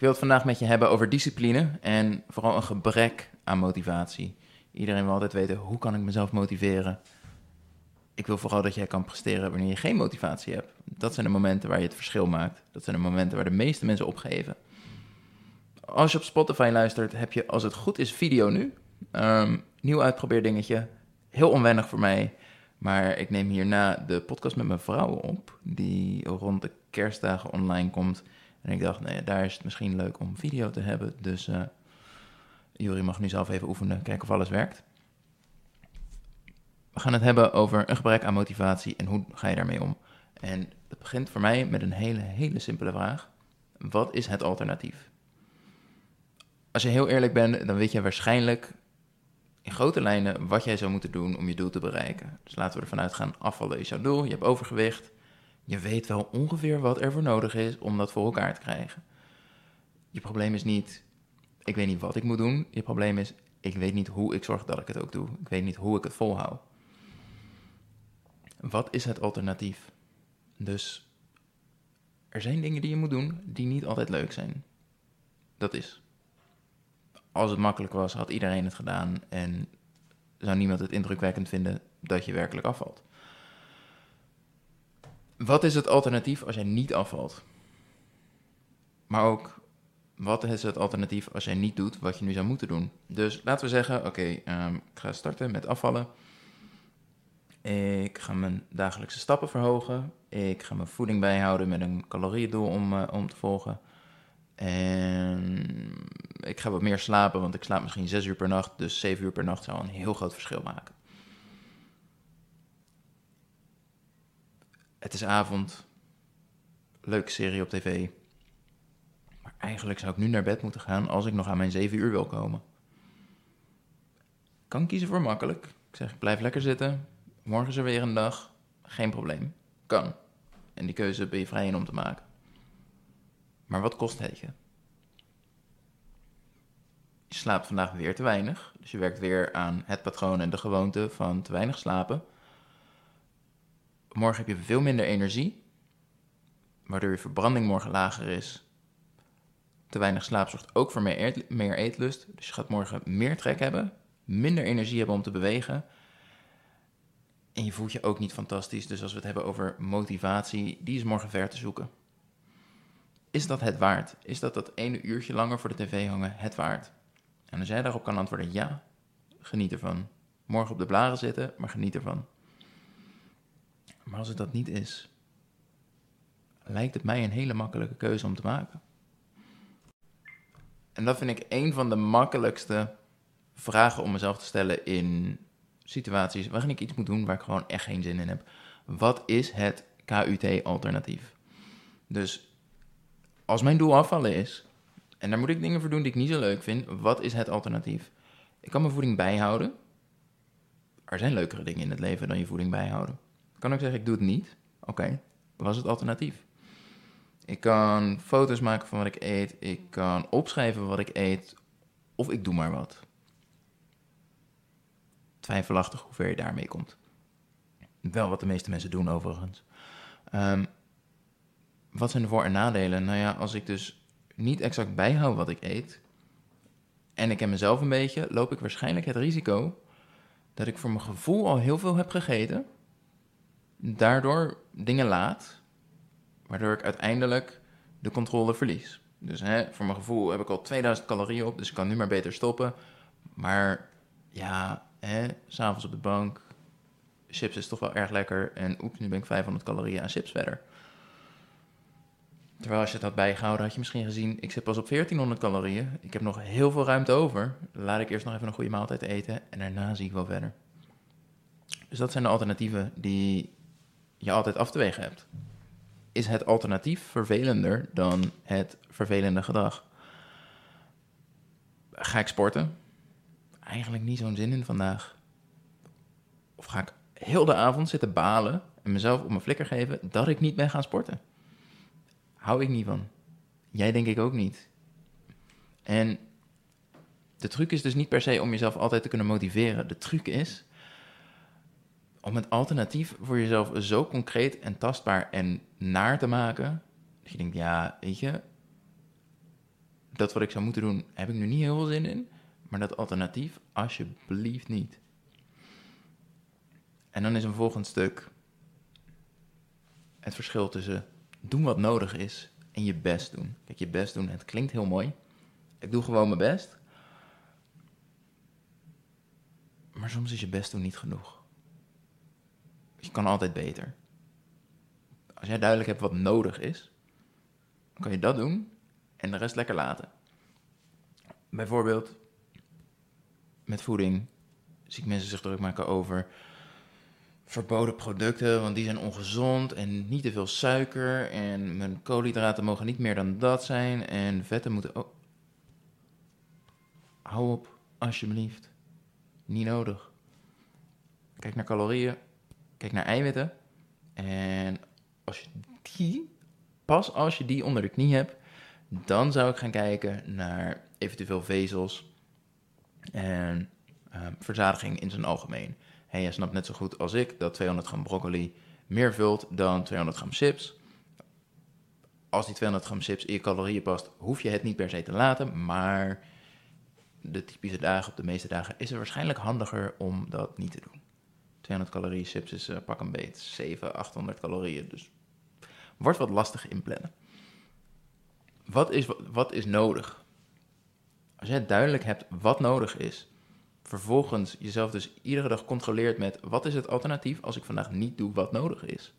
Ik wil het vandaag met je hebben over discipline en vooral een gebrek aan motivatie. Iedereen wil altijd weten, hoe kan ik mezelf motiveren? Ik wil vooral dat jij kan presteren wanneer je geen motivatie hebt. Dat zijn de momenten waar je het verschil maakt. Dat zijn de momenten waar de meeste mensen opgeven. Als je op Spotify luistert, heb je als het goed is video nu. Um, nieuw uitprobeerdingetje. Heel onwennig voor mij. Maar ik neem hierna de podcast met mijn vrouw op. Die rond de kerstdagen online komt. En ik dacht, nee, daar is het misschien leuk om video te hebben. Dus uh, mag nu zelf even oefenen, kijken of alles werkt. We gaan het hebben over een gebrek aan motivatie en hoe ga je daarmee om. En het begint voor mij met een hele, hele simpele vraag. Wat is het alternatief? Als je heel eerlijk bent, dan weet je waarschijnlijk in grote lijnen wat jij zou moeten doen om je doel te bereiken. Dus laten we ervan uitgaan, afvallen is jouw doel, je hebt overgewicht. Je weet wel ongeveer wat er voor nodig is om dat voor elkaar te krijgen. Je probleem is niet, ik weet niet wat ik moet doen. Je probleem is, ik weet niet hoe ik zorg dat ik het ook doe. Ik weet niet hoe ik het volhoud. Wat is het alternatief? Dus er zijn dingen die je moet doen die niet altijd leuk zijn. Dat is. Als het makkelijk was, had iedereen het gedaan en zou niemand het indrukwekkend vinden dat je werkelijk afvalt. Wat is het alternatief als jij niet afvalt? Maar ook, wat is het alternatief als jij niet doet wat je nu zou moeten doen? Dus laten we zeggen, oké, ehm, ik ga starten met afvallen. Ik ga mijn dagelijkse stappen verhogen. Ik ga mijn voeding bijhouden met een calorieëndoel om, uh, om te volgen. En ik ga wat meer slapen, want ik slaap misschien 6 uur per nacht. Dus 7 uur per nacht zou een heel groot verschil maken. Het is avond. Leuke serie op tv. Maar eigenlijk zou ik nu naar bed moeten gaan als ik nog aan mijn 7 uur wil komen. Kan kiezen voor makkelijk. Ik zeg, ik blijf lekker zitten. Morgen is er weer een dag. Geen probleem. Kan. En die keuze ben je vrij in om te maken. Maar wat kost het je? Je slaapt vandaag weer te weinig. Dus je werkt weer aan het patroon en de gewoonte van te weinig slapen. Morgen heb je veel minder energie, waardoor je verbranding morgen lager is. Te weinig slaap zorgt ook voor meer, meer eetlust. Dus je gaat morgen meer trek hebben, minder energie hebben om te bewegen. En je voelt je ook niet fantastisch. Dus als we het hebben over motivatie, die is morgen ver te zoeken. Is dat het waard? Is dat dat ene uurtje langer voor de tv hangen het waard? En als jij daarop kan antwoorden ja, geniet ervan. Morgen op de blaren zitten, maar geniet ervan. Maar als het dat niet is, lijkt het mij een hele makkelijke keuze om te maken. En dat vind ik een van de makkelijkste vragen om mezelf te stellen in situaties waarin ik iets moet doen waar ik gewoon echt geen zin in heb. Wat is het KUT-alternatief? Dus als mijn doel afvallen is, en daar moet ik dingen voor doen die ik niet zo leuk vind, wat is het alternatief? Ik kan mijn voeding bijhouden. Er zijn leukere dingen in het leven dan je voeding bijhouden. Kan ik zeggen, ik doe het niet? Oké, okay. wat is het alternatief? Ik kan foto's maken van wat ik eet. Ik kan opschrijven wat ik eet. Of ik doe maar wat. Twijfelachtig hoe ver je daarmee komt. Wel wat de meeste mensen doen overigens. Um, wat zijn de voor- en nadelen? Nou ja, als ik dus niet exact bijhoud wat ik eet... en ik ken mezelf een beetje... loop ik waarschijnlijk het risico... dat ik voor mijn gevoel al heel veel heb gegeten daardoor dingen laat, waardoor ik uiteindelijk de controle verlies. Dus hè, voor mijn gevoel heb ik al 2000 calorieën op, dus ik kan nu maar beter stoppen. Maar ja, s'avonds op de bank, chips is toch wel erg lekker. En oeps, nu ben ik 500 calorieën aan chips verder. Terwijl als je het had bijgehouden, had je misschien gezien, ik zit pas op 1400 calorieën. Ik heb nog heel veel ruimte over. Laat ik eerst nog even een goede maaltijd eten en daarna zie ik wel verder. Dus dat zijn de alternatieven die je altijd af te wegen hebt. Is het alternatief vervelender dan het vervelende gedrag? Ga ik sporten? Eigenlijk niet zo'n zin in vandaag. Of ga ik heel de avond zitten balen en mezelf op mijn flikker geven dat ik niet ben gaan sporten? Hou ik niet van. Jij denk ik ook niet. En de truc is dus niet per se om jezelf altijd te kunnen motiveren. De truc is om het alternatief voor jezelf zo concreet en tastbaar en naar te maken. Dat je denkt, ja, weet je, dat wat ik zou moeten doen, heb ik nu niet heel veel zin in. Maar dat alternatief, alsjeblieft niet. En dan is een volgend stuk het verschil tussen doen wat nodig is en je best doen. Kijk, je best doen, het klinkt heel mooi. Ik doe gewoon mijn best. Maar soms is je best doen niet genoeg. Kan altijd beter. Als jij duidelijk hebt wat nodig is, dan kan je dat doen en de rest lekker laten. Bijvoorbeeld met voeding zie ik mensen zich druk maken over verboden producten, want die zijn ongezond en niet te veel suiker en mijn koolhydraten mogen niet meer dan dat zijn en vetten moeten ook. Hou op, alsjeblieft. Niet nodig. Kijk naar calorieën, kijk naar eiwitten en als je die, pas als je die onder de knie hebt, dan zou ik gaan kijken naar eventueel vezels en uh, verzadiging in zijn algemeen. En je snapt net zo goed als ik dat 200 gram broccoli meer vult dan 200 gram chips. Als die 200 gram chips in je calorieën past, hoef je het niet per se te laten. Maar de typische dagen, op de meeste dagen, is het waarschijnlijk handiger om dat niet te doen. 200 calorieën chips is uh, pak een beet 700, 800 calorieën. Dus wordt wat lastig inplannen. Wat is, wat is nodig? Als jij duidelijk hebt wat nodig is, vervolgens jezelf dus iedere dag controleert met wat is het alternatief als ik vandaag niet doe wat nodig is,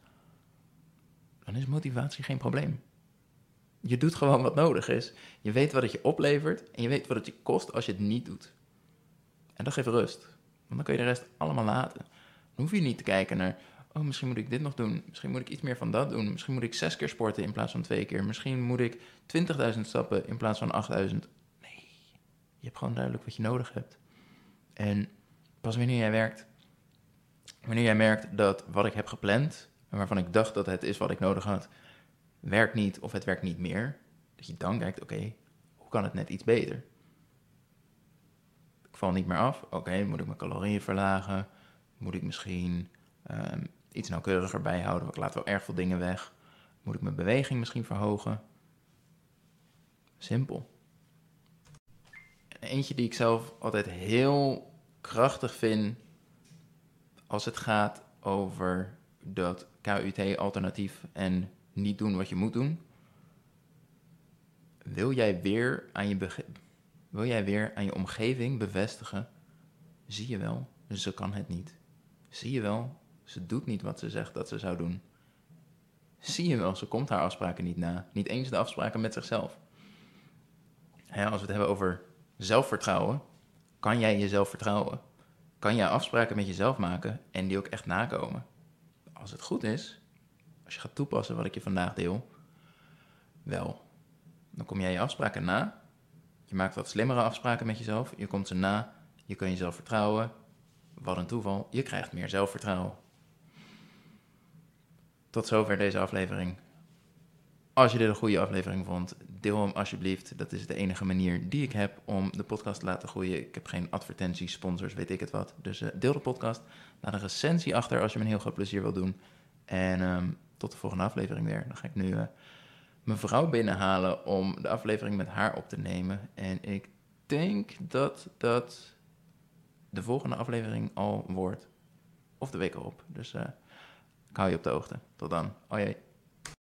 dan is motivatie geen probleem. Je doet gewoon wat nodig is. Je weet wat het je oplevert en je weet wat het je kost als je het niet doet. En dat geeft rust. Want dan kun je de rest allemaal laten. Hoef je niet te kijken naar, oh misschien moet ik dit nog doen. Misschien moet ik iets meer van dat doen. Misschien moet ik zes keer sporten in plaats van twee keer. Misschien moet ik 20.000 stappen in plaats van 8.000. Nee, je hebt gewoon duidelijk wat je nodig hebt. En pas wanneer jij werkt, wanneer jij merkt dat wat ik heb gepland en waarvan ik dacht dat het is wat ik nodig had, werkt niet of het werkt niet meer, dat je dan kijkt, oké, hoe kan het net iets beter? Ik val niet meer af, oké, moet ik mijn calorieën verlagen? Moet ik misschien um, iets nauwkeuriger bijhouden, ik laat wel erg veel dingen weg? Moet ik mijn beweging misschien verhogen? Simpel. Eentje die ik zelf altijd heel krachtig vind als het gaat over dat KUT-alternatief en niet doen wat je moet doen. Wil jij weer aan je, wil jij weer aan je omgeving bevestigen? Zie je wel, ze kan het niet. Zie je wel, ze doet niet wat ze zegt dat ze zou doen. Zie je wel, ze komt haar afspraken niet na. Niet eens de afspraken met zichzelf. als we het hebben over zelfvertrouwen, kan jij jezelf vertrouwen? Kan jij afspraken met jezelf maken en die ook echt nakomen? Als het goed is, als je gaat toepassen wat ik je vandaag deel, wel. Dan kom jij je afspraken na. Je maakt wat slimmere afspraken met jezelf. Je komt ze na. Je kan jezelf vertrouwen. Wat een toeval. Je krijgt meer zelfvertrouwen. Tot zover deze aflevering. Als je dit een goede aflevering vond, deel hem alsjeblieft. Dat is de enige manier die ik heb om de podcast te laten groeien. Ik heb geen advertenties, sponsors, weet ik het wat. Dus uh, deel de podcast. Laat een recensie achter als je me een heel groot plezier wil doen. En um, tot de volgende aflevering weer. Dan ga ik nu uh, mijn vrouw binnenhalen om de aflevering met haar op te nemen. En ik denk dat dat de volgende aflevering al wordt. Of de week erop. Dus uh, ik hou je op de hoogte. Tot dan. Jee.